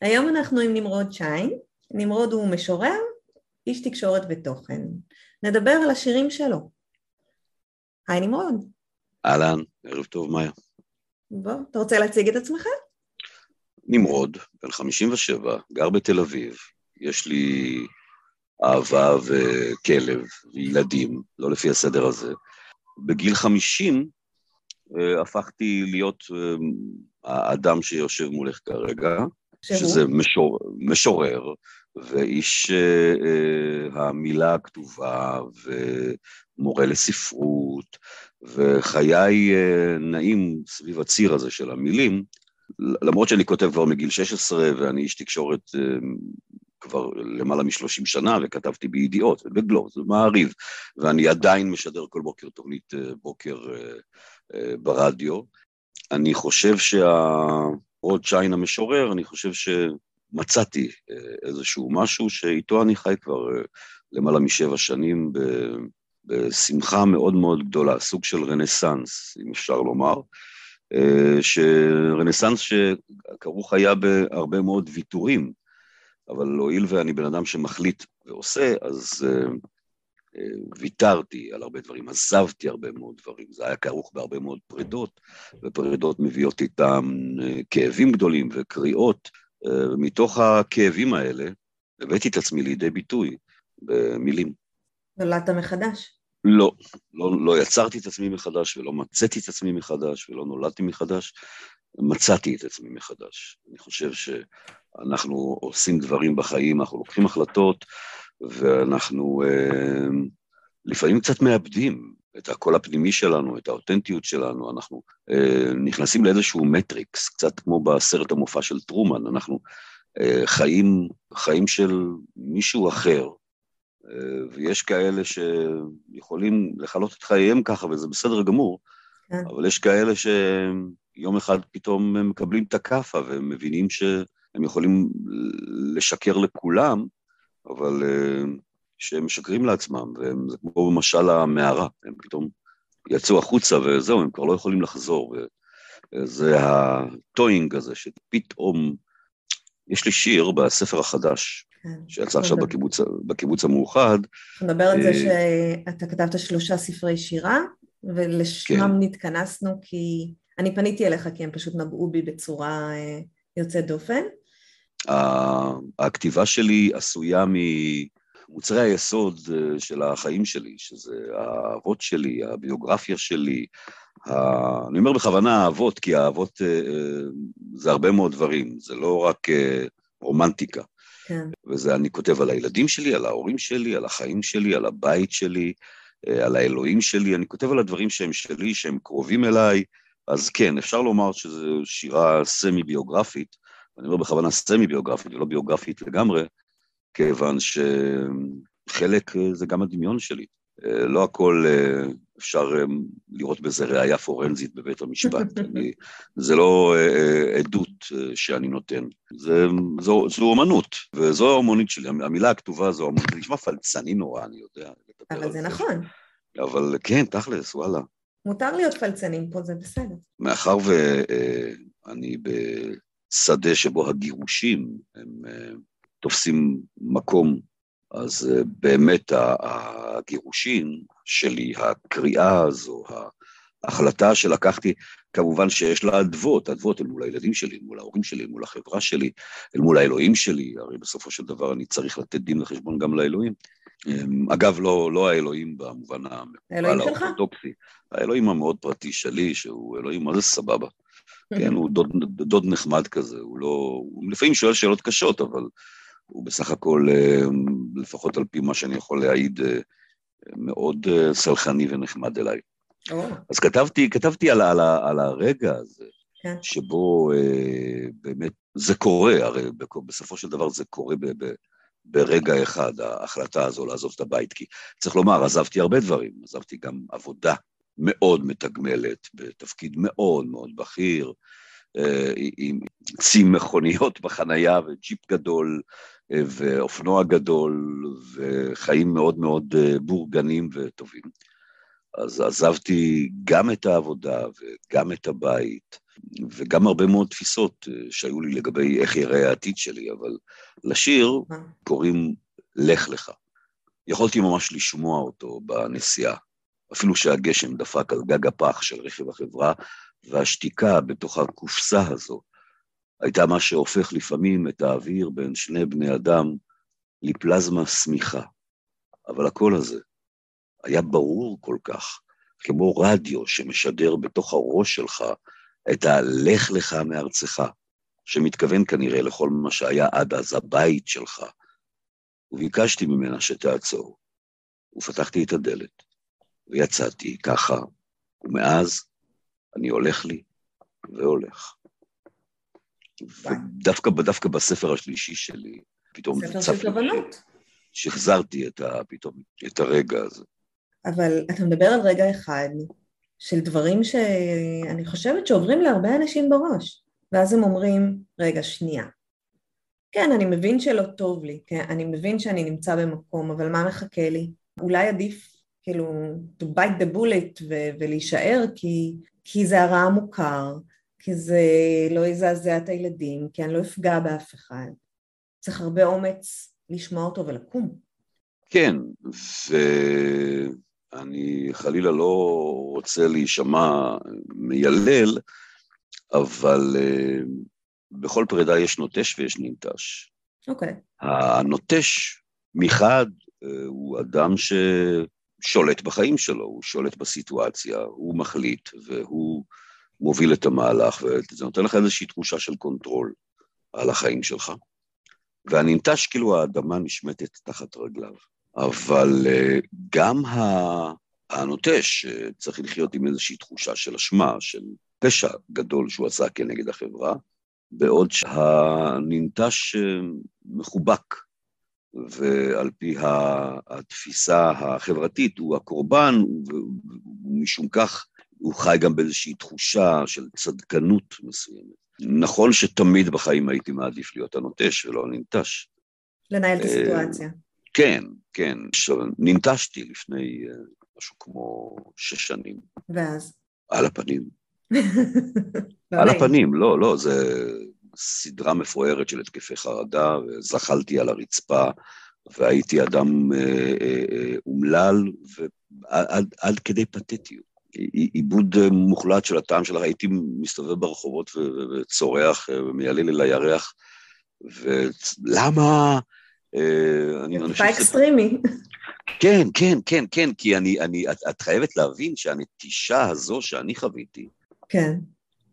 היום אנחנו עם נמרוד שיין. נמרוד הוא משורר, איש תקשורת ותוכן. נדבר על השירים שלו. היי נמרוד. אהלן, ערב טוב, מאיה. בוא, אתה רוצה להציג את עצמך? נמרוד, בן 57, גר בתל אביב, יש לי אהבה וכלב וילדים, לא לפי הסדר הזה. בגיל 50 אה, הפכתי להיות אה, האדם שיושב מולך כרגע? שזה משור, משורר, ואיש uh, המילה הכתובה, ומורה לספרות, וחיי uh, נעים סביב הציר הזה של המילים, למרות שאני כותב כבר מגיל 16, ואני איש תקשורת uh, כבר למעלה משלושים שנה, וכתבתי בידיעות, ובגלובס, ומעריב, ואני עדיין משדר כל בוקר תוכנית בוקר ברדיו. אני חושב שהרוד שיין המשורר, אני חושב שמצאתי אה, איזשהו משהו שאיתו אני חי כבר אה, למעלה משבע שנים בשמחה מאוד מאוד גדולה, סוג של רנסאנס, אם אפשר לומר, אה, שרנסאנס שכרוך היה בהרבה מאוד ויתורים, אבל הואיל ואני בן אדם שמחליט ועושה, אז ויתרתי על הרבה דברים, עזבתי הרבה מאוד דברים, זה היה כרוך בהרבה מאוד פרידות, ופרידות מביאות איתם אה, כאבים גדולים וקריאות. אה, מתוך הכאבים האלה הבאתי את עצמי לידי ביטוי במילים. נולדת מחדש? לא, לא, לא יצרתי את עצמי מחדש ולא מצאתי את עצמי מחדש ולא נולדתי מחדש, מצאתי את עצמי מחדש. אני חושב שאנחנו עושים דברים בחיים, אנחנו לוקחים החלטות, ואנחנו אה, לפעמים קצת מאבדים את הקול הפנימי שלנו, את האותנטיות שלנו, אנחנו אה, נכנסים לאיזשהו מטריקס, קצת כמו בסרט המופע של טרומן, אנחנו אה, חיים, חיים של מישהו אחר, ויש כאלה שיכולים לכלות את חייהם ככה, וזה בסדר גמור, כן. אבל יש כאלה שיום אחד פתאום הם מקבלים את הכאפה, והם מבינים שהם יכולים לשקר לכולם, אבל אה, שהם משקרים לעצמם, והם, זה כמו במשל המערה, הם פתאום יצאו החוצה וזהו, הם כבר לא יכולים לחזור. וזה הטוינג הזה, שפתאום, יש לי שיר בספר החדש, כן, שיצא עכשיו בקיבוץ, בקיבוץ המאוחד. נדבר על זה אה, שאתה כתבת שלושה ספרי שירה, ולשמם כן. נתכנסנו כי אני פניתי אליך כי הם פשוט נגעו בי בצורה אה, יוצאת דופן. הכתיבה שלי עשויה ממוצרי היסוד אה, של החיים שלי, שזה האהבות שלי, הביוגרפיה שלי. אני אומר בכוונה אהבות, כי האהבות אה, אה, זה הרבה מאוד דברים, זה לא רק רומנטיקה. כן. וזה אני כותב על הילדים שלי, על ההורים שלי, על החיים שלי, על הבית שלי, על האלוהים שלי, אני כותב על הדברים שהם שלי, שהם קרובים אליי, אז כן, אפשר לומר שזו שירה סמי-ביוגרפית, אני אומר בכוונה סמי-ביוגרפית ולא ביוגרפית לגמרי, כיוון שחלק אה, זה גם הדמיון שלי. אה, לא הכל אה, אפשר לראות בזה ראייה פורנזית בבית המשפט. אני, זה לא עדות שאני נותן, זה, זו, זו אומנות, וזו האומנית שלי. המילה הכתובה זו אומנות, זה נשמע פלצני נורא, אני יודע. אבל זה נכון. אבל כן, תכלס, וואלה. מותר להיות פלצנים פה, זה בסדר. מאחר ואני שדה שבו הגירושים הם אה, תופסים מקום, אז אה, באמת הגירושים שלי, הקריאה הזו, ההחלטה שלקחתי, כמובן שיש לה אדוות, אדוות אל מול הילדים שלי, אל מול ההורים שלי, אל מול החברה שלי, אל מול האלוהים שלי, הרי בסופו של דבר אני צריך לתת דין וחשבון גם לאלוהים. אמ, אגב, לא, לא האלוהים במובן המקובל האורתודוקסי, האלוהים המאוד פרטי שלי, שהוא אלוהים מה זה סבבה. כן, הוא דוד, דוד נחמד כזה, הוא לא... הוא לפעמים שואל שאלות קשות, אבל הוא בסך הכל, אה, לפחות על פי מה שאני יכול להעיד, אה, מאוד אה, סלחני ונחמד אליי. Oh. אז כתבתי, כתבתי על, על, על הרגע הזה כן. שבו אה, באמת זה קורה, הרי בסופו של דבר זה קורה ב, ב, ברגע אחד, ההחלטה הזו לעזוב את הבית, כי צריך לומר, עזבתי הרבה דברים, עזבתי גם עבודה מאוד מתגמלת, בתפקיד מאוד מאוד בכיר, אה, עם צי מכוניות בחנייה וג'יפ גדול אה, ואופנוע גדול וחיים מאוד מאוד אה, בורגנים וטובים. אז עזבתי גם את העבודה וגם את הבית, וגם הרבה מאוד תפיסות שהיו לי לגבי איך יראה העתיד שלי, אבל לשיר קוראים לך לך. יכולתי ממש לשמוע אותו בנסיעה, אפילו שהגשם דפק על גג הפח של רכב החברה, והשתיקה בתוך הקופסה הזו הייתה מה שהופך לפעמים את האוויר בין שני בני אדם לפלזמה שמיכה. אבל הקול הזה היה ברור כל כך, כמו רדיו שמשדר בתוך הראש שלך את ה"לך לך מארצך", שמתכוון כנראה לכל מה שהיה עד אז הבית שלך. וביקשתי ממנה שתעצור, ופתחתי את הדלת, ויצאתי ככה, ומאז אני הולך לי והולך. ודווקא דווקא בספר השלישי שלי, פתאום ספר של תובנות. שחזרתי את, ה, פתאום, את הרגע הזה. אבל אתה מדבר על רגע אחד של דברים שאני חושבת שעוברים להרבה אנשים בראש, ואז הם אומרים, רגע, שנייה. כן, אני מבין שלא טוב לי, כן, אני מבין שאני נמצא במקום, אבל מה מחכה לי? אולי עדיף כאילו to bite the bullet ו- ולהישאר כי, כי זה הרע המוכר, כי זה לא יזעזע את הילדים, כי אני לא אפגע באף אחד. צריך הרבה אומץ לשמוע אותו ולקום. כן, ואני חלילה לא רוצה להישמע מיילל, אבל uh, בכל פרידה יש נוטש ויש ננטש. אוקיי. Okay. הנוטש מחד uh, הוא אדם ש... שולט בחיים שלו, הוא שולט בסיטואציה, הוא מחליט והוא מוביל את המהלך, וזה נותן לך איזושהי תחושה של control על החיים שלך. והננטש כאילו האדמה נשמטת תחת רגליו. אבל אה, גם הנוטש אה, צריך לחיות עם איזושהי תחושה של אשמה, של פשע גדול שהוא עשה כנגד החברה, בעוד שהננטש אה, מחובק ועל פי התפיסה החברתית הוא הקורבן, ומשום כך הוא חי גם באיזושהי תחושה של צדקנות מסוימת. נכון שתמיד בחיים הייתי מעדיף להיות הנוטש ולא הננטש. לנהל את הסיטואציה. כן, כן. ננטשתי לפני אה, משהו כמו שש שנים. ואז? על הפנים. על הפנים, לא, לא, זה סדרה מפוארת של התקפי חרדה, וזחלתי על הרצפה, והייתי אדם אה, אה, אה, אומלל, ועד עד כדי פתטיות. עיבוד מוחלט של הטעם שלך, הייתי מסתובב ברחובות וצורח ומיילל אל הירח, ולמה... טיפה אקסטרימי. כן, כן, כן, כן, כי אני, אני, את, את חייבת להבין שהנטישה הזו שאני חוויתי, כן.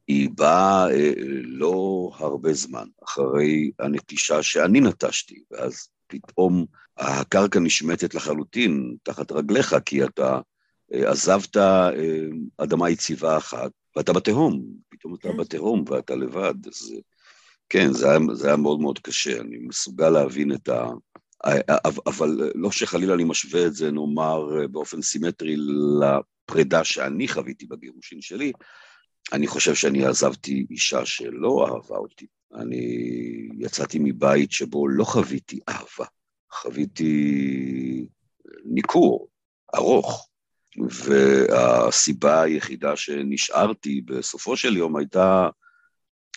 היא באה אה, לא הרבה זמן אחרי הנטישה שאני נטשתי, ואז פתאום הקרקע נשמטת לחלוטין תחת רגליך, כי אתה אה, עזבת אה, אדמה יציבה אחת, ואתה בתהום, פתאום אתה כן. בתהום ואתה לבד, אז כן, זה היה, זה היה מאוד מאוד קשה, אני מסוגל להבין את ה... אבל לא שחלילה אני משווה את זה, נאמר, באופן סימטרי לפרידה שאני חוויתי בגירושין שלי, אני חושב שאני עזבתי אישה שלא אהבה אותי. אני יצאתי מבית שבו לא חוויתי אהבה, חוויתי ניכור ארוך. והסיבה היחידה שנשארתי בסופו של יום הייתה,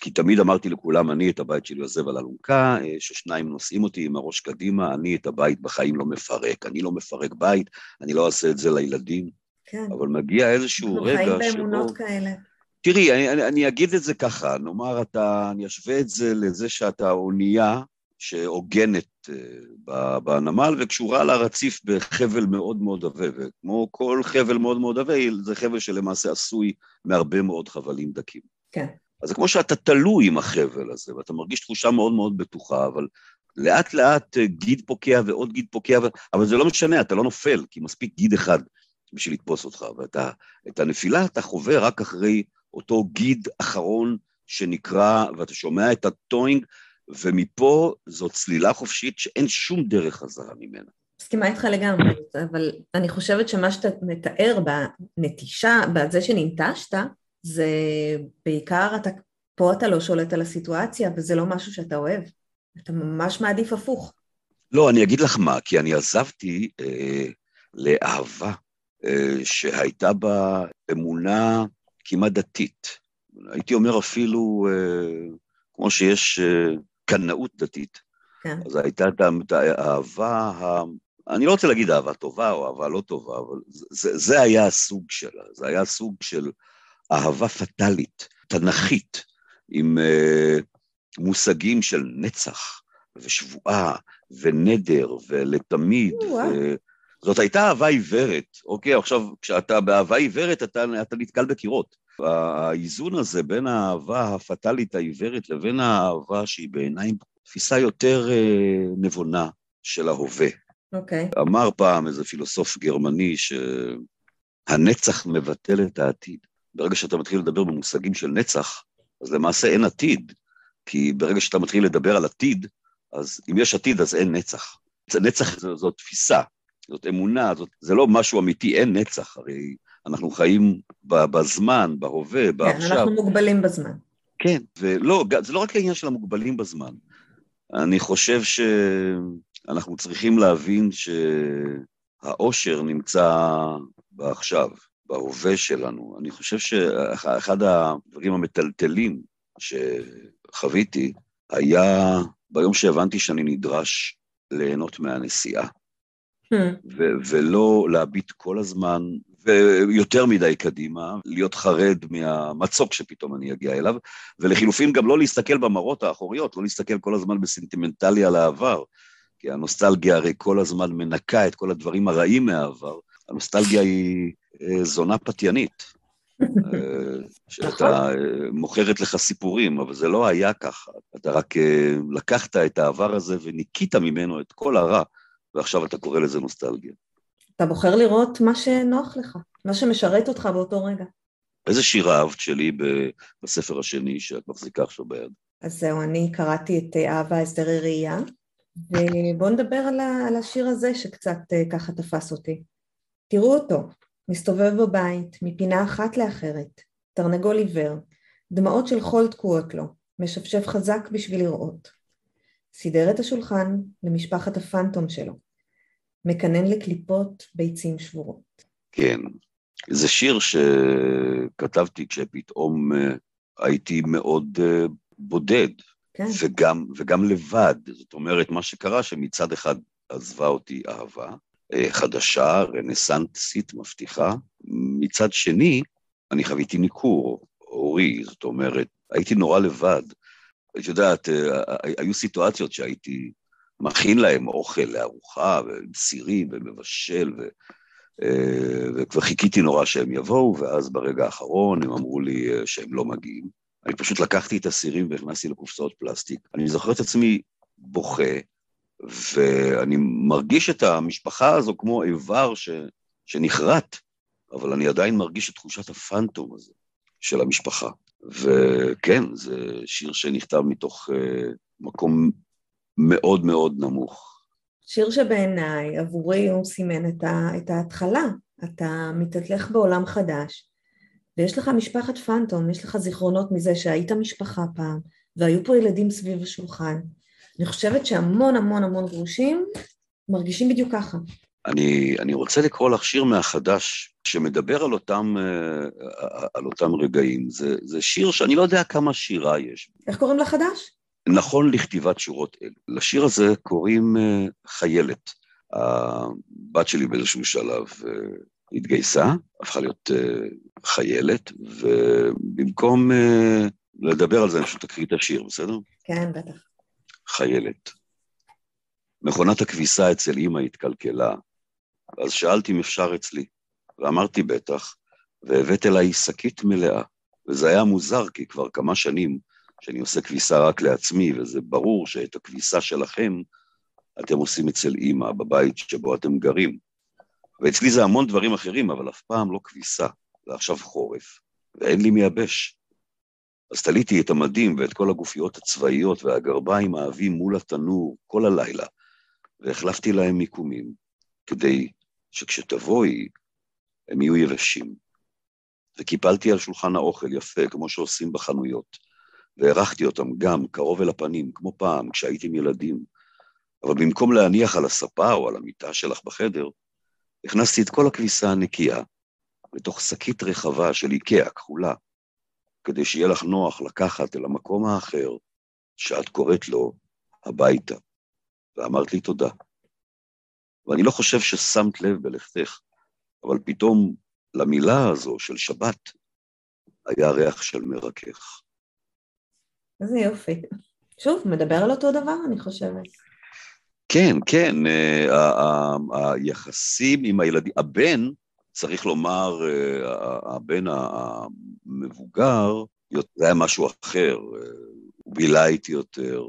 כי תמיד אמרתי לכולם, אני את הבית שלי עוזב על אלונקה, ששניים נושאים אותי עם הראש קדימה, אני את הבית בחיים לא מפרק, אני לא מפרק בית, אני לא אעשה את זה לילדים. כן. אבל מגיע איזשהו רגע שבו... אנחנו חיים באמונות כאלה. תראי, אני, אני, אני אגיד את זה ככה, נאמר, אתה, אני אשווה את זה לזה שאתה אונייה שעוגנת uh, בנמל וקשורה לרציף בחבל מאוד מאוד עבה, וכמו כל חבל מאוד מאוד עבה, זה חבל שלמעשה עשוי מהרבה מאוד חבלים דקים. כן. אז זה כמו שאתה תלוי עם החבל הזה, ואתה מרגיש תחושה מאוד מאוד בטוחה, אבל לאט לאט אה, גיד פוקע ועוד גיד פוקע, אבל זה לא משנה, אתה לא נופל, כי מספיק גיד אחד בשביל לתפוס אותך, ואת הנפילה אתה חווה רק אחרי אותו גיד אחרון שנקרא, ואתה שומע את הטוינג, ומפה זאת צלילה חופשית שאין שום דרך חזרה ממנה. מסכימה איתך לגמרי, אבל אני חושבת שמה שאתה מתאר בנטישה, בזה שננטשת, זה בעיקר אתה, פה אתה לא שולט על הסיטואציה, וזה לא משהו שאתה אוהב. אתה ממש מעדיף הפוך. לא, אני אגיד לך מה, כי אני עזבתי אה, לאהבה אה, שהייתה בה אמונה כמעט דתית. הייתי אומר אפילו, אה, כמו שיש אה, קנאות דתית. כן. אז הייתה את האהבה, ה... אני לא רוצה להגיד אהבה טובה או אהבה לא טובה, אבל זה, זה היה הסוג שלה, זה היה סוג של אהבה פטאלית, תנכית, עם uh, מושגים של נצח ושבועה ונדר ולתמיד. ו... זאת הייתה אהבה עיוורת, אוקיי? עכשיו, כשאתה באהבה עיוורת, אתה, אתה נתקל בקירות. האיזון הזה בין האהבה הפטאלית העיוורת לבין האהבה שהיא בעיניי תפיסה יותר אה, נבונה של ההווה. אוקיי. Okay. אמר פעם איזה פילוסוף גרמני שהנצח מבטל את העתיד. ברגע שאתה מתחיל לדבר במושגים של נצח, אז למעשה אין עתיד, כי ברגע שאתה מתחיל לדבר על עתיד, אז אם יש עתיד אז אין נצח. נצח זו, זו תפיסה, זאת אמונה, זאת, זה לא משהו אמיתי, אין נצח, הרי אנחנו חיים בזמן, בהווה, כן, בעכשיו. כן, אנחנו מוגבלים בזמן. כן, ולא, זה לא רק העניין של המוגבלים בזמן. אני חושב שאנחנו צריכים להבין שהאושר נמצא בעכשיו, בהווה שלנו. אני חושב שאחד הדברים המטלטלים שחוויתי היה ביום שהבנתי שאני נדרש ליהנות מהנסיעה. Hmm. ולא להביט כל הזמן, ויותר מדי קדימה, להיות חרד מהמצוק שפתאום אני אגיע אליו, ולחילופין גם לא להסתכל במראות האחוריות, לא להסתכל כל הזמן בסנטימנטלי על העבר, כי הנוסטלגיה הרי כל הזמן מנקה את כל הדברים הרעים מהעבר. הנוסטלגיה היא אה, זונה פתיינית. אה, שאתה. אה, מוכרת לך סיפורים, אבל זה לא היה ככה. אתה רק לקחת את העבר הזה וניקית ממנו את כל הרע. ועכשיו אתה קורא לזה נוסטלגיה. אתה בוחר לראות מה שנוח לך, מה שמשרת אותך באותו רגע. איזה שיר אהבת שלי בספר השני שאת מחזיקה עכשיו ביד? אז זהו, אני קראתי את אה, אהבה הסדרי ראייה, ובואו נדבר על, השיר הזה שקצת אה, ככה תפס אותי. תראו אותו, מסתובב בבית, מפינה אחת לאחרת, תרנגול עיוור, דמעות של חול תקועות לו, משפשף חזק בשביל לראות. סידר את השולחן למשפחת הפנטום שלו. מקנן לקליפות ביצים שבורות. כן, זה שיר שכתבתי כשפתאום אה, הייתי מאוד אה, בודד, כן. וגם, וגם לבד. זאת אומרת, מה שקרה שמצד אחד עזבה אותי אהבה אה, חדשה, רנסנטסית, מבטיחה, מצד שני, אני חוויתי ניכור הורי, זאת אומרת, הייתי נורא לבד. את יודעת, אה, היו סיטואציות שהייתי מכין להם אוכל לארוחה, עם סירים ומבשל, ו, אה, וכבר חיכיתי נורא שהם יבואו, ואז ברגע האחרון הם אמרו לי אה, שהם לא מגיעים. אני פשוט לקחתי את הסירים והכנסתי לקופסאות פלסטיק. אני זוכר את עצמי בוכה, ואני מרגיש את המשפחה הזו כמו איבר ש, שנחרט, אבל אני עדיין מרגיש את תחושת הפנטום הזה של המשפחה. וכן, זה שיר שנכתב מתוך uh, מקום מאוד מאוד נמוך. שיר שבעיניי, עבורי הוא סימן את, ה, את ההתחלה. אתה מתהלך בעולם חדש, ויש לך משפחת פנטום, יש לך זיכרונות מזה שהיית משפחה פעם, והיו פה ילדים סביב השולחן. אני חושבת שהמון המון המון גרושים מרגישים בדיוק ככה. אני, אני רוצה לקרוא לך שיר מהחדש, שמדבר על אותם, אה, על אותם רגעים. זה, זה שיר שאני לא יודע כמה שירה יש. איך קוראים לחדש? נכון לכתיבת שורות אלו. לשיר הזה קוראים אה, חיילת. הבת שלי באיזשהו שלב אה, התגייסה, הפכה להיות חיילת, ובמקום לדבר על זה, אני פשוט אקריא את השיר, בסדר? כן, בטח. חיילת. מכונת הכביסה אצל אמא התקלקלה, אז שאלתי אם אפשר אצלי, ואמרתי בטח, והבאת אליי שקית מלאה. וזה היה מוזר, כי כבר כמה שנים שאני עושה כביסה רק לעצמי, וזה ברור שאת הכביסה שלכם אתם עושים אצל אימא, בבית שבו אתם גרים. ואצלי זה המון דברים אחרים, אבל אף פעם לא כביסה, ועכשיו חורף. ואין לי מייבש. אז תליתי את המדים ואת כל הגופיות הצבאיות והגרביים העבים מול התנור כל הלילה, והחלפתי להם מיקומים, כדי שכשתבואי, הם יהיו יבשים. וקיפלתי על שולחן האוכל יפה, כמו שעושים בחנויות, והערכתי אותם גם קרוב אל הפנים, כמו פעם, כשהייתם ילדים. אבל במקום להניח על הספה או על המיטה שלך בחדר, הכנסתי את כל הכביסה הנקייה לתוך שקית רחבה של איקאה כחולה, כדי שיהיה לך נוח לקחת אל המקום האחר שאת קוראת לו הביתה. ואמרת לי תודה. ואני לא חושב ששמת לב בלכתך, אבל פתאום למילה הזו של שבת היה ריח של מרכך. איזה יופי. שוב, מדבר על אותו דבר, אני חושבת. כן, כן, אה, היחסים עם הילדים, הבן, צריך לומר, אה, הבן המבוגר, זה היה משהו אחר, אה, הוא בילה איתי יותר,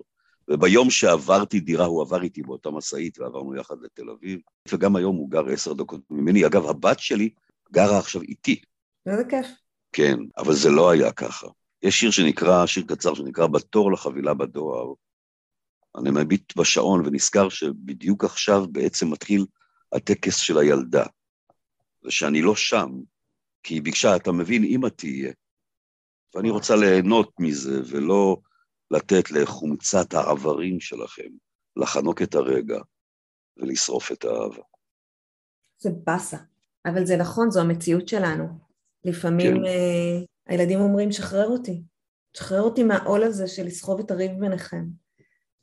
וביום שעברתי דירה, הוא עבר איתי באותה משאית ועברנו יחד לתל אביב, וגם היום הוא גר עשר דקות ממני. אגב, הבת שלי גרה עכשיו איתי. איזה כיף. כן, אבל זה לא היה ככה. יש שיר שנקרא, שיר קצר שנקרא בתור לחבילה בדואר. אני מביט בשעון ונזכר שבדיוק עכשיו בעצם מתחיל הטקס של הילדה, ושאני לא שם, כי היא ביקשה, אתה מבין, אמא תהיה. ואני רוצה ליהנות מזה, ולא לתת לחומצת העברים שלכם לחנוק את הרגע ולשרוף את האהבה. זה באסה, אבל זה נכון, זו המציאות שלנו. לפעמים כן. uh, הילדים אומרים, שחרר אותי, שחרר אותי מהעול הזה של לסחוב את הריב ביניכם.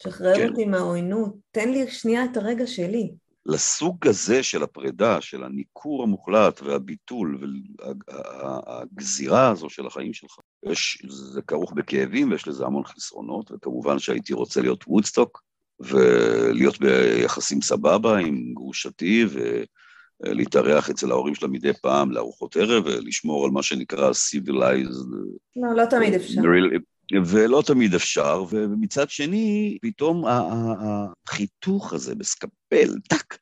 שחרר כן. אותי מהעוינות, תן לי שנייה את הרגע שלי. לסוג הזה של הפרידה, של הניכור המוחלט והביטול והגזירה הזו של החיים שלך, יש, זה כרוך בכאבים ויש לזה המון חסרונות, וכמובן שהייתי רוצה להיות וודסטוק ולהיות ביחסים סבבה עם גרושתי ולהתארח אצל ההורים שלה מדי פעם לארוחות ערב ולשמור על מה שנקרא civilized. לא, לא תמיד אפשר. ולא תמיד אפשר, ומצד שני, פתאום החיתוך הזה בסקפל, טאק,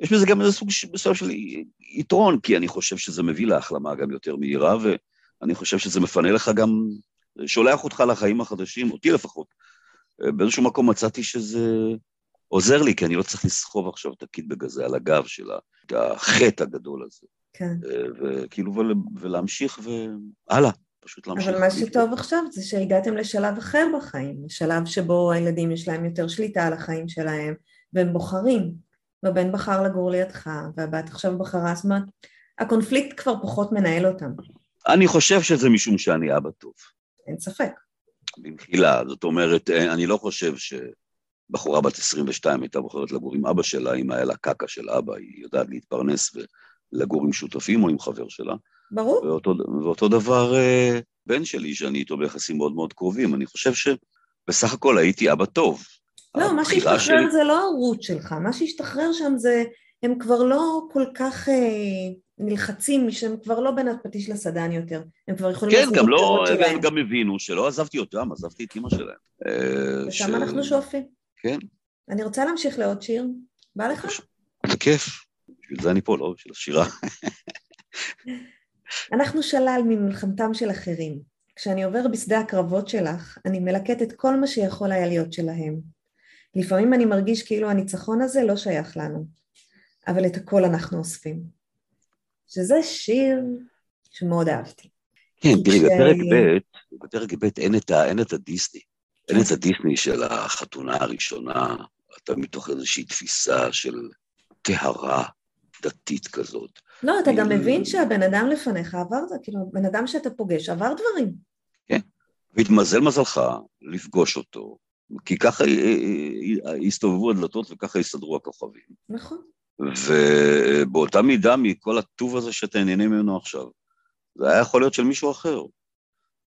יש בזה גם איזה סוג מסוים של יתרון, כי אני חושב שזה מביא להחלמה גם יותר מהירה, ואני חושב שזה מפנה לך גם, שולח אותך לחיים החדשים, אותי לפחות. באיזשהו מקום מצאתי שזה עוזר לי, כי אני לא צריך לסחוב עכשיו את הקיט בגזה על הגב של החטא הגדול הזה. כן. וכאילו, ולהמשיך והלאה. פשוט להמשיך. אבל מה שטוב עכשיו זה שהגעתם לשלב אחר בחיים, לשלב שבו הילדים יש להם יותר שליטה על החיים שלהם, והם בוחרים. והבן בחר לגור לידך, והבת עכשיו בחרה, זאת אומרת, הקונפליקט כבר פחות מנהל אותם. אני חושב שזה משום שאני אבא טוב. אין ספק. במחילה, זאת אומרת, אה, אני לא חושב שבחורה בת 22 הייתה בוחרת לגור עם אבא שלה, אם היה לה קקה של אבא, היא יודעת להתפרנס ולגור עם שותפים או עם חבר שלה. ברור. ואותו, ואותו דבר אה, בן שלי, שאני איתו ביחסים מאוד מאוד קרובים. אני חושב שבסך הכל הייתי אבא טוב. לא, מה שהשתחרר שלי... זה לא ההורות שלך, מה שהשתחרר שם זה, הם כבר לא כל כך אה, נלחצים, שהם כבר לא בין הפטיש לסדן יותר, הם כבר יכולים כן, גם לא, הם גם הבינו שלא עזבתי אותם, עזבתי את אימא שלהם. אה, ושם ש... אנחנו שואפים. כן. אני רוצה להמשיך לעוד שיר, בא לך? זה כיף, בשביל זה אני פה, לא בשביל השירה. אנחנו שלל ממלחמתם של אחרים. כשאני עובר בשדה הקרבות שלך, אני מלקט את כל מה שיכול היה להיות שלהם. לפעמים אני מרגיש כאילו הניצחון הזה לא שייך לנו, אבל את הכל אנחנו אוספים. שזה שיר שמאוד אהבתי. כן, תראי, בפרק ב', בפרק ב' אין את, אין את הדיסני. אין את הדיסני של החתונה הראשונה, אתה מתוך איזושהי תפיסה של טהרה דתית כזאת. לא, אתה גם מבין שהבן אדם לפניך עבר, כאילו, בן אדם שאתה פוגש עבר דברים. כן, והתמזל מזלך לפגוש אותו, כי ככה הסתובבו הדלתות וככה הסתדרו הכוכבים. נכון. ובאותה מידה מכל הטוב הזה שאתה נהנה ממנו עכשיו, זה היה יכול להיות של מישהו אחר,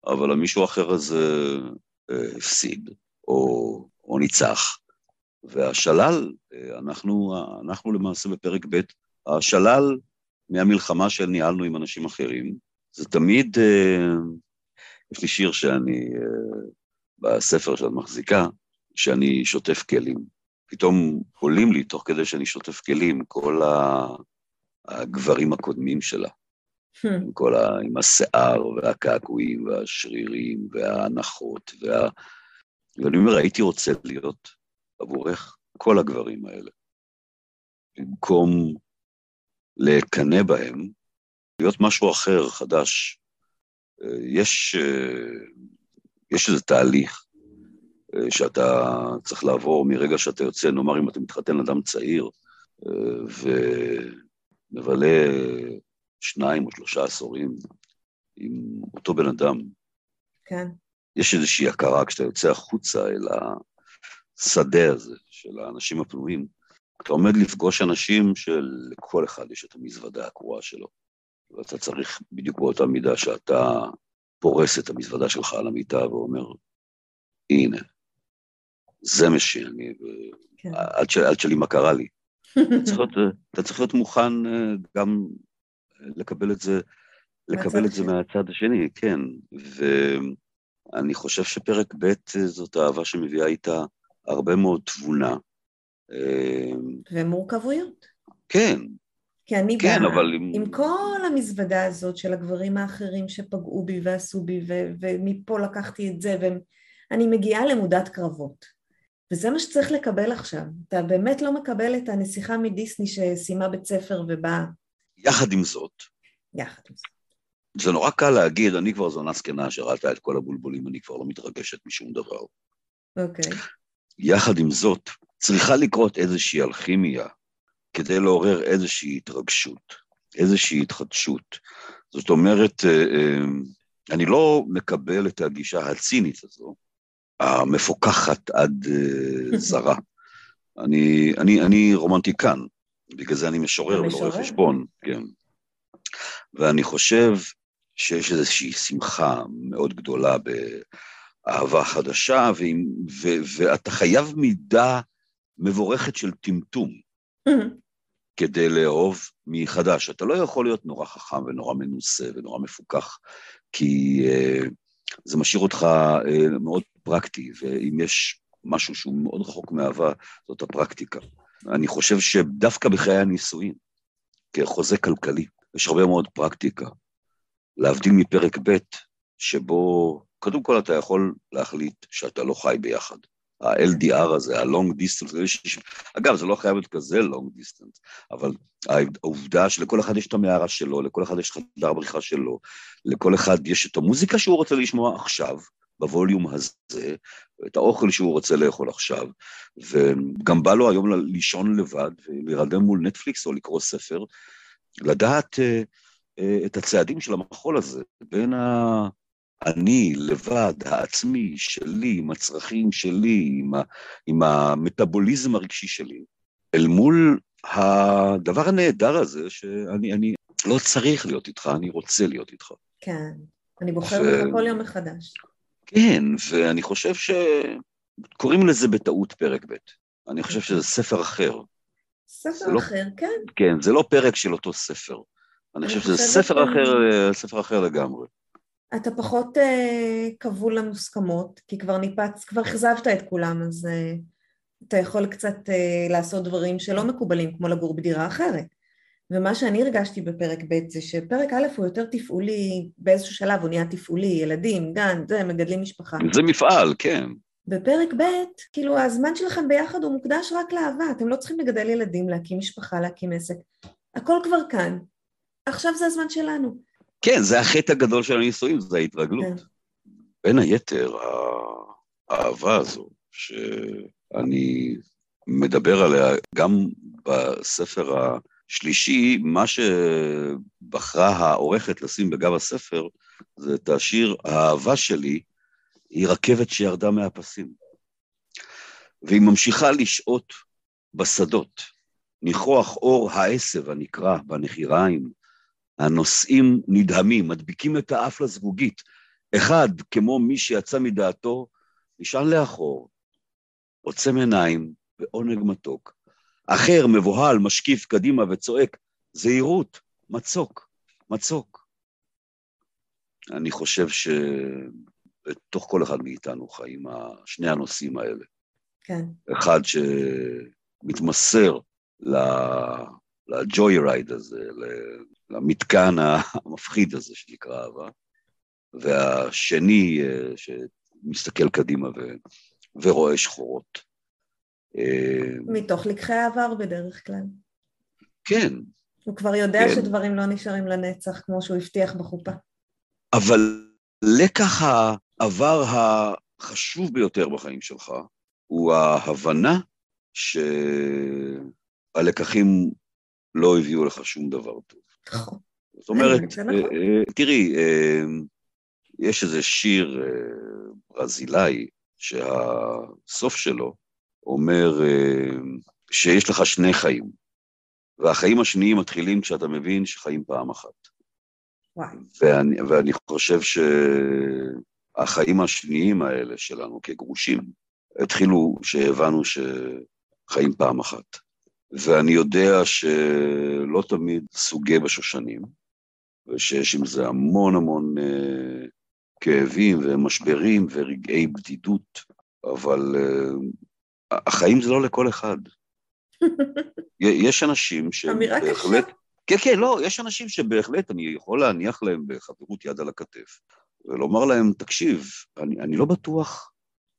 אבל המישהו האחר הזה אה, הפסיד, או, או ניצח. והשלל, אה, אנחנו, אנחנו למעשה בפרק ב', השלל מהמלחמה שניהלנו עם אנשים אחרים. זה תמיד, אה, יש לי שיר שאני, אה, בספר שאת מחזיקה, שאני שוטף כלים. פתאום עולים לי, תוך כדי שאני שוטף כלים, כל הגברים הקודמים שלה. עם כל ה... עם השיער והקעקועים והשרירים וההנחות וה... ואני אומר, הייתי רוצה להיות עבורך כל הגברים האלה. במקום לקנא בהם, להיות משהו אחר, חדש. יש, יש איזה תהליך שאתה צריך לעבור מרגע שאתה יוצא, נאמר אם אתה מתחתן אדם צעיר, ומבלה שניים או שלושה עשורים עם אותו בן אדם. כן. יש איזושהי הכרה כשאתה יוצא החוצה אל השדה הזה של האנשים הפנויים. אתה עומד לפגוש אנשים שלכל אחד יש את המזוודה הקרועה שלו, ואתה צריך בדיוק באותה מידה שאתה פורס את המזוודה שלך על המיטה ואומר, הנה, זה מה שאני, כן. עד, שלי מה קרה לי. אתה, צריך להיות, אתה צריך להיות מוכן אה, גם לקבל את זה, לקבל את זה מהצד השני, כן. ואני חושב שפרק ב' זאת אהבה שמביאה איתה הרבה מאוד תבונה. אה, ומורכבויות. כן. כי אני כן, באה אבל עם... עם כל המזוודה הזאת של הגברים האחרים שפגעו בי ועשו בי, ו... ומפה לקחתי את זה, ואני מגיעה למודת קרבות. וזה מה שצריך לקבל עכשיו. אתה באמת לא מקבל את הנסיכה מדיסני שסיימה בית ספר ובאה. יחד עם זאת, יחד עם זאת. זה נורא קל להגיד, אני כבר זונה זקנה שראתה את כל הבולבולים, אני כבר לא מתרגשת משום דבר. אוקיי. Okay. יחד עם זאת, צריכה לקרות איזושהי אלכימיה כדי לעורר איזושהי התרגשות, איזושהי התחדשות. זאת אומרת, אה, אה, אני לא מקבל את הגישה הצינית הזו, המפוקחת עד אה, זרה. אני, אני, אני רומנטיקן, בגלל זה אני משורר ולא רואה חשבון, כן. ואני חושב שיש איזושהי שמחה מאוד גדולה באהבה חדשה, ו, ואתה חייב מידה מבורכת של טמטום כדי לאהוב מחדש. אתה לא יכול להיות נורא חכם ונורא מנוסה ונורא מפוקח, כי uh, זה משאיר אותך uh, מאוד פרקטי, ואם יש משהו שהוא מאוד רחוק מאהבה, זאת הפרקטיקה. אני חושב שדווקא בחיי הנישואין, כחוזה כלכלי, יש הרבה מאוד פרקטיקה. להבדיל מפרק ב', שבו קודם כל אתה יכול להחליט שאתה לא חי ביחד. ה-LDR הזה, ה-Long Distance, אגב, זה לא חייב להיות כזה Long Distance, אבל העובדה שלכל אחד יש את המערה שלו, לכל אחד יש חדר בריחה שלו, לכל אחד יש את המוזיקה שהוא רוצה לשמוע עכשיו, בווליום הזה, את האוכל שהוא רוצה לאכול עכשיו, וגם בא לו היום לישון לבד ולהירדם מול נטפליקס או לקרוא ספר, לדעת uh, uh, את הצעדים של המחול הזה בין האני, לבד, העצמי, שלי, עם הצרכים שלי, עם, ה, עם המטאבוליזם הרגשי שלי, אל מול הדבר הנהדר הזה, שאני אני לא צריך להיות איתך, אני רוצה להיות איתך. כן, אני בוחר ו... בך כל יום מחדש. כן, ואני חושב שקוראים לזה בטעות פרק ב'. אני חושב שזה ספר אחר. ספר לא- אחר, לא... כן. כן, זה לא פרק של אותו ספר. אני, אני חושב שזה ספר ש... אחר, ספר אחר לגמרי. אתה פחות uh, כבול למוסכמות, כי כבר ניפץ, כבר אכזבת את כולם, אז uh, אתה יכול קצת uh, לעשות דברים שלא מקובלים, כמו לגור בדירה אחרת. ומה שאני הרגשתי בפרק ב' זה שפרק א' הוא יותר תפעולי, באיזשהו שלב הוא נהיה תפעולי, ילדים, גן, זה, מגדלים משפחה. זה מפעל, כן. בפרק ב', כאילו הזמן שלכם ביחד הוא מוקדש רק לאהבה, אתם לא צריכים לגדל ילדים, להקים משפחה, להקים עסק. הכל כבר כאן. עכשיו זה הזמן שלנו. כן, זה החטא הגדול של הנישואים, זה ההתרגלות. כן. בין היתר, האהבה הזו, שאני מדבר עליה גם בספר השלישי, מה שבחרה העורכת לשים בגב הספר, זה את השיר "האהבה שלי היא רכבת שירדה מהפסים". והיא ממשיכה לשהות בשדות, ניחוח אור העשב הנקרא בנחיריים, הנוסעים נדהמים, מדביקים את האף לזגוגית. אחד, כמו מי שיצא מדעתו, נשען לאחור, עוצם עיניים ועונג מתוק. אחר, מבוהל, משקיף קדימה וצועק, זהירות, מצוק, מצוק. אני חושב שבתוך כל אחד מאיתנו חיים שני הנושאים האלה. כן. אחד שמתמסר לג'וי רייד הזה, למתקן המפחיד הזה שנקרא אהבה, והשני אה, שמסתכל קדימה ו, ורואה שחורות. אה, מתוך לקחי העבר בדרך כלל. כן. הוא כבר יודע כן. שדברים לא נשארים לנצח כמו שהוא הבטיח בחופה. אבל לקח העבר החשוב ביותר בחיים שלך הוא ההבנה שהלקחים לא הביאו לך שום דבר טוב. נכון. זאת אומרת, נכון. אה, אה, תראי, אה, יש איזה שיר ברזילאי שהסוף שלו אומר שיש לך שני חיים, והחיים השניים מתחילים כשאתה מבין שחיים פעם אחת. ואני, ואני חושב שהחיים השניים האלה שלנו כגרושים התחילו שהבנו שחיים פעם אחת. ואני יודע שלא תמיד סוגי בשושנים, ושיש עם זה המון המון אה, כאבים ומשברים ורגעי בדידות, אבל אה, החיים זה לא לכל אחד. יש אנשים שבהחלט... כן, כן, לא, יש אנשים שבהחלט אני יכול להניח להם בחברות יד על הכתף, ולומר להם, תקשיב, אני, אני לא בטוח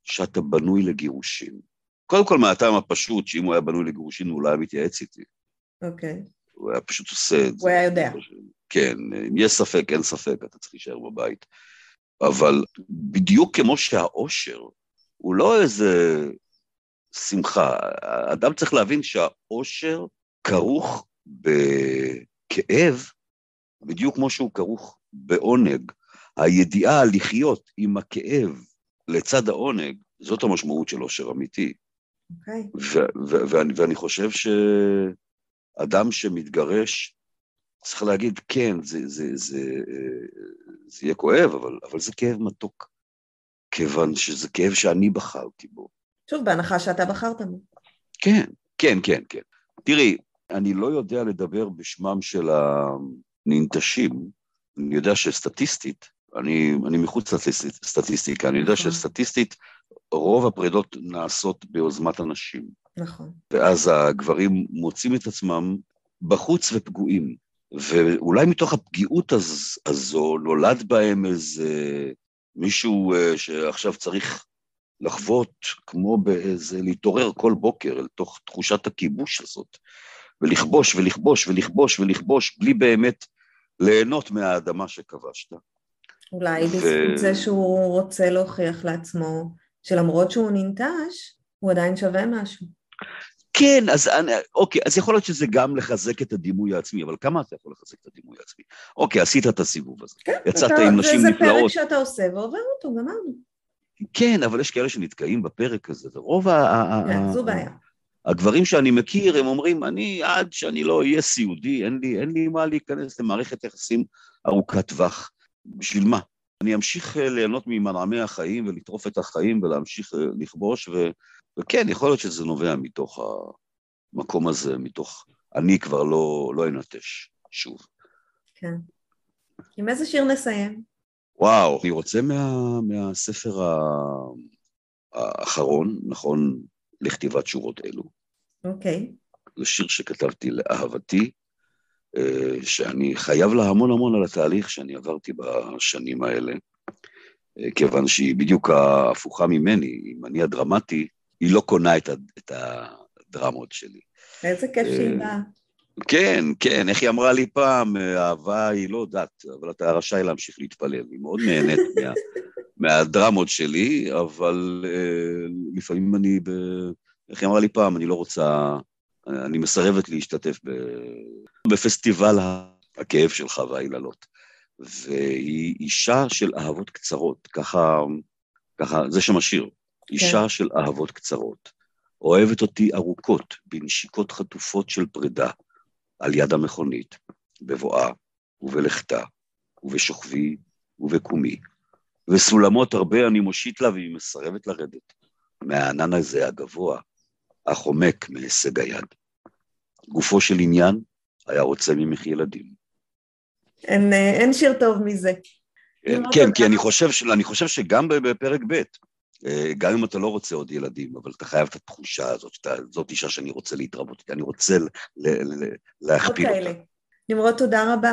שאתה בנוי לגירושים. קודם כל מהטעם הפשוט, שאם הוא היה בנוי לגירושים, הוא לא היה מתייעץ איתי. אוקיי. הוא היה פשוט עושה את זה. הוא היה יודע. כן, אם יש ספק, אין ספק, אתה צריך להישאר בבית. אבל בדיוק כמו שהאושר הוא לא איזה שמחה, אדם צריך להבין שהאושר כרוך בכאב, בדיוק כמו שהוא כרוך בעונג. הידיעה לחיות עם הכאב לצד העונג, זאת המשמעות של עושר אמיתי. Okay. אוקיי. ואני, ואני חושב שאדם שמתגרש, צריך להגיד, כן, זה, זה, זה, זה יהיה כואב, אבל, אבל זה כאב מתוק, כיוון שזה כאב שאני בחרתי בו. שוב, בהנחה שאתה בחרת בו. כן, כן, כן, כן. תראי, אני לא יודע לדבר בשמם של הננטשים, אני יודע שסטטיסטית, אני, אני מחוץ לסטטיסטיקה, אני יודע נכון. שסטטיסטית רוב הפרידות נעשות ביוזמת הנשים. נכון. ואז הגברים מוצאים את עצמם בחוץ ופגועים. ואולי מתוך הפגיעות הז, הזו נולד בהם איזה מישהו אה, שעכשיו צריך לחוות כמו באיזה, להתעורר כל בוקר אל תוך תחושת הכיבוש הזאת, ולכבוש ולכבוש ולכבוש ולכבוש, בלי באמת ליהנות מהאדמה שכבשת. אולי ו... בזכות זה שהוא רוצה להוכיח לעצמו שלמרות שהוא ננטש, הוא עדיין שווה משהו. כן, אז אוקיי, אז יכול להיות שזה גם לחזק את הדימוי העצמי, אבל כמה אתה יכול לחזק את הדימוי העצמי? אוקיי, עשית את הסיבוב הזה. כן, יצאת אתה, עם נשים נפלאות. זה פרק שאתה עושה ועובר אותו, גמרנו. כן, אבל יש כאלה שנתקעים בפרק הזה, ורוב ה... כן, זו בעיה. הגברים שאני מכיר, הם אומרים, אני עד שאני לא אהיה סיעודי, אין לי, אין לי מה להיכנס למערכת יחסים ארוכת טווח. בשביל מה? אני אמשיך אה, ליהנות ממנעמי החיים ולטרוף את החיים ולהמשיך אה, לכבוש, ו, וכן, יכול להיות שזה נובע מתוך המקום הזה, מתוך אני כבר לא, לא אנטש שוב. כן. עם איזה שיר נסיים? וואו, אני רוצה מה, מהספר האחרון, נכון, לכתיבת שורות אלו. אוקיי. זה שיר שכתבתי לאהבתי, אה, שאני חייב לה המון המון על התהליך שאני עברתי בשנים האלה, אה, כיוון שהיא בדיוק ההפוכה ממני, אם אני הדרמטי, היא לא קונה את, את הדרמות שלי. איזה כיף שהיא אה, באה. כן, כן, איך היא אמרה לי פעם, אהבה היא לא דת, אבל אתה רשאי להמשיך להתפלל. היא מאוד נהנית מה, מהדרמות שלי, אבל אה, לפעמים אני, ב... איך היא אמרה לי פעם, אני לא רוצה, אני מסרבת להשתתף ב... בפסטיבל הכאב שלך והיללות. והיא אישה של אהבות קצרות, ככה, ככה, זה שם השיר. כן. אישה של אהבות קצרות. אוהבת אותי ארוכות, בנשיקות חטופות של פרידה, על יד המכונית, בבואה ובלכתה, ובשוכבי ובקומי. וסולמות הרבה אני מושיט לה והיא מסרבת לרדת, מהענן הזה הגבוה, החומק מהישג היד. גופו של עניין היה רוצה ממך ילדים. אין, אין שיר טוב מזה. כן, כן כי אני חושב, אני חושב שגם בפרק ב', אה, גם אם אתה לא רוצה עוד ילדים, אבל אתה חייב את התחושה הזאת, שאתה, זאת אישה שאני רוצה להתרבות איתה, אני רוצה ל, ל, ל, להכפיל אותה. נמרוד, תודה רבה.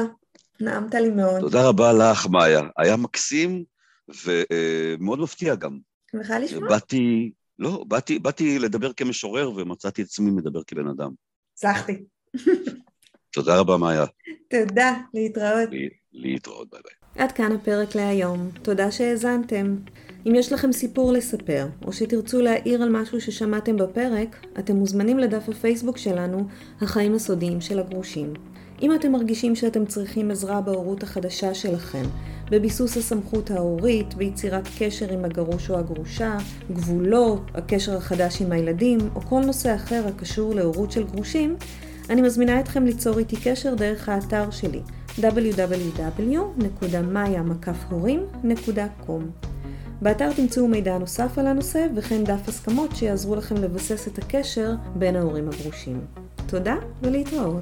נעמת לי מאוד. תודה רבה לך, מאיה. היה מקסים ומאוד מפתיע גם. שמחה לשמוע. באתי, לא, באתי, באתי לדבר כמשורר ומצאתי את עצמי מדבר כבן אדם. הצלחתי. תודה רבה, מאיה. תודה, להתראות. להתראות, ביי ביי. עד כאן הפרק להיום. תודה שהאזנתם. אם יש לכם סיפור לספר, או שתרצו להעיר על משהו ששמעתם בפרק, אתם מוזמנים לדף הפייסבוק שלנו, החיים הסודיים של הגרושים. אם אתם מרגישים שאתם צריכים עזרה בהורות החדשה שלכם, בביסוס הסמכות ההורית, ביצירת קשר עם הגרוש או הגרושה, גבולות, הקשר החדש עם הילדים, או כל נושא אחר הקשור להורות של גרושים, אני מזמינה אתכם ליצור איתי קשר דרך האתר שלי www.maya-horim.com באתר תמצאו מידע נוסף על הנושא וכן דף הסכמות שיעזרו לכם לבסס את הקשר בין ההורים הגרושים. תודה ולהתראות.